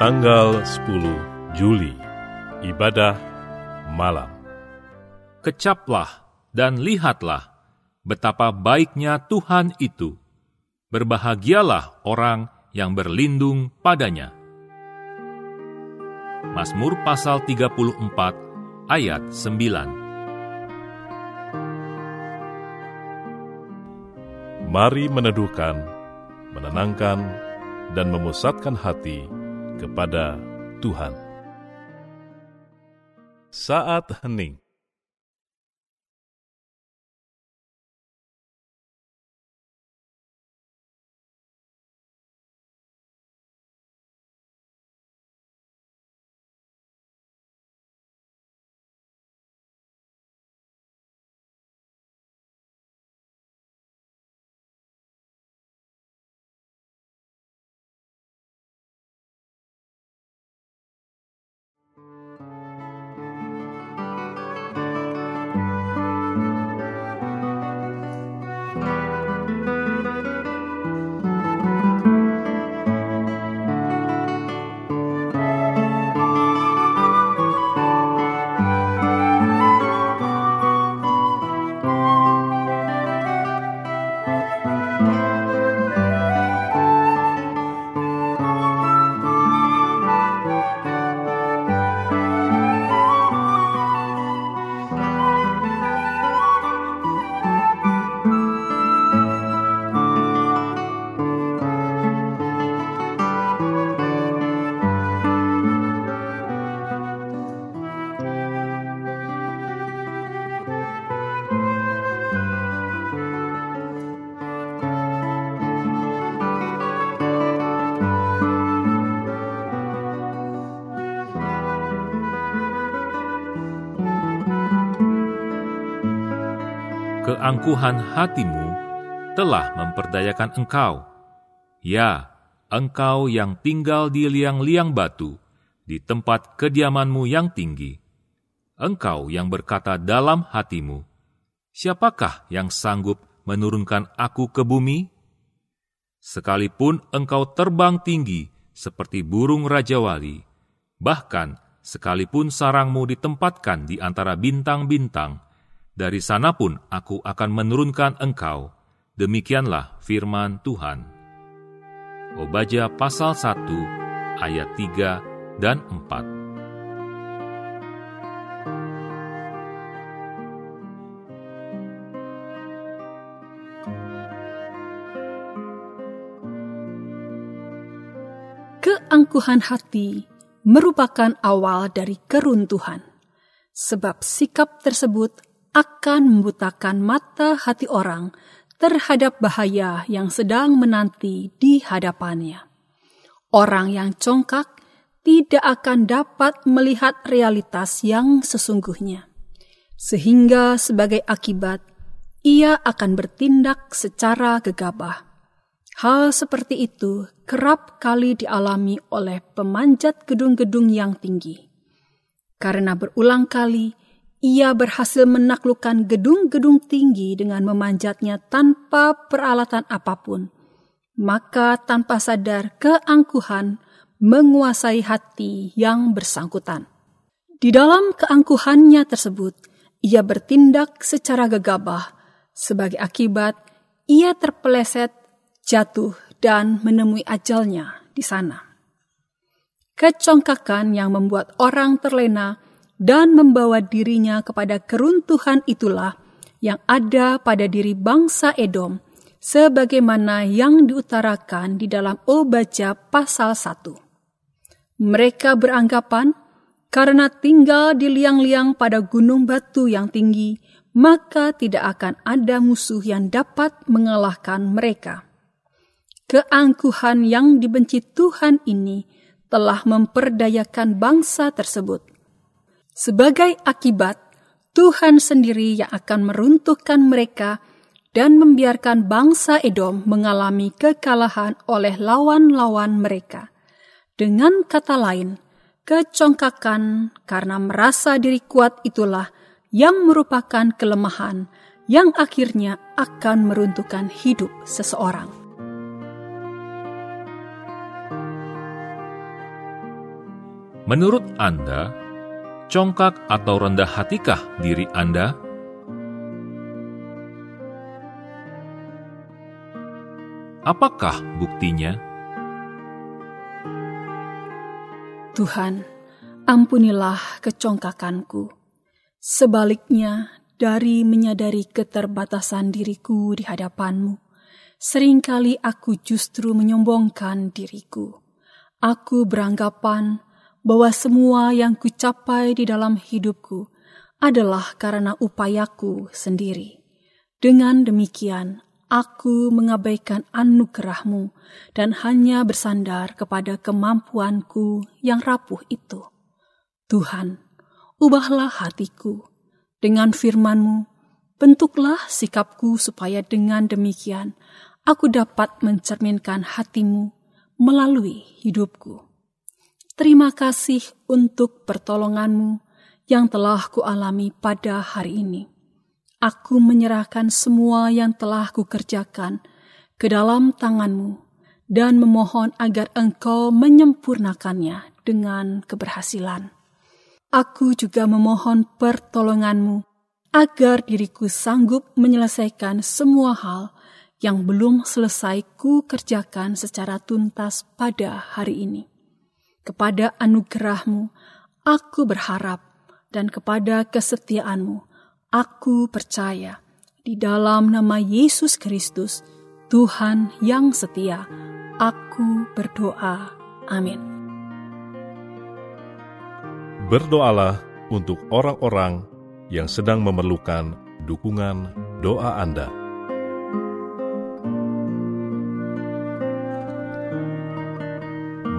Tanggal 10 Juli Ibadah Malam Kecaplah dan lihatlah betapa baiknya Tuhan itu. Berbahagialah orang yang berlindung padanya. Mazmur pasal 34 ayat 9 Mari meneduhkan, menenangkan, dan memusatkan hati kepada Tuhan. Saat hening keangkuhan hatimu telah memperdayakan engkau. Ya, engkau yang tinggal di liang-liang batu, di tempat kediamanmu yang tinggi. Engkau yang berkata dalam hatimu, Siapakah yang sanggup menurunkan aku ke bumi? Sekalipun engkau terbang tinggi seperti burung Raja Wali, bahkan sekalipun sarangmu ditempatkan di antara bintang-bintang, dari sana pun aku akan menurunkan engkau. Demikianlah firman Tuhan. Obaja pasal 1 ayat 3 dan 4. Keangkuhan hati merupakan awal dari keruntuhan, sebab sikap tersebut akan membutakan mata hati orang terhadap bahaya yang sedang menanti di hadapannya. Orang yang congkak tidak akan dapat melihat realitas yang sesungguhnya, sehingga sebagai akibat ia akan bertindak secara gegabah. Hal seperti itu kerap kali dialami oleh pemanjat gedung-gedung yang tinggi. Karena berulang kali ia berhasil menaklukkan gedung-gedung tinggi dengan memanjatnya tanpa peralatan apa pun. Maka tanpa sadar keangkuhan menguasai hati yang bersangkutan. Di dalam keangkuhannya tersebut, ia bertindak secara gegabah. Sebagai akibat, ia terpeleset, jatuh, dan menemui ajalnya di sana. Kecongkakan yang membuat orang terlena dan membawa dirinya kepada keruntuhan itulah yang ada pada diri bangsa Edom, sebagaimana yang diutarakan di dalam Obaja pasal 1. Mereka beranggapan karena tinggal di liang-liang pada gunung batu yang tinggi, maka tidak akan ada musuh yang dapat mengalahkan mereka. Keangkuhan yang dibenci Tuhan ini telah memperdayakan bangsa tersebut sebagai akibat, Tuhan sendiri yang akan meruntuhkan mereka dan membiarkan bangsa Edom mengalami kekalahan oleh lawan-lawan mereka. Dengan kata lain, kecongkakan karena merasa diri kuat itulah yang merupakan kelemahan yang akhirnya akan meruntuhkan hidup seseorang. Menurut Anda, congkak atau rendah hatikah diri Anda? Apakah buktinya? Tuhan, ampunilah kecongkakanku. Sebaliknya, dari menyadari keterbatasan diriku di hadapanmu, sering kali aku justru menyombongkan diriku. Aku beranggapan bahwa semua yang kucapai di dalam hidupku adalah karena upayaku sendiri. Dengan demikian, aku mengabaikan anugerahmu dan hanya bersandar kepada kemampuanku yang rapuh itu. Tuhan, ubahlah hatiku dengan firmanmu, bentuklah sikapku supaya dengan demikian aku dapat mencerminkan hatimu melalui hidupku. Terima kasih untuk pertolonganmu yang telah kualami pada hari ini. Aku menyerahkan semua yang telah kukerjakan ke dalam tanganmu dan memohon agar engkau menyempurnakannya dengan keberhasilan. Aku juga memohon pertolonganmu agar diriku sanggup menyelesaikan semua hal yang belum selesai ku kerjakan secara tuntas pada hari ini. Kepada anugerahmu, aku berharap dan kepada kesetiaanmu, aku percaya. Di dalam nama Yesus Kristus, Tuhan yang setia, aku berdoa. Amin. Berdoalah untuk orang-orang yang sedang memerlukan dukungan doa Anda.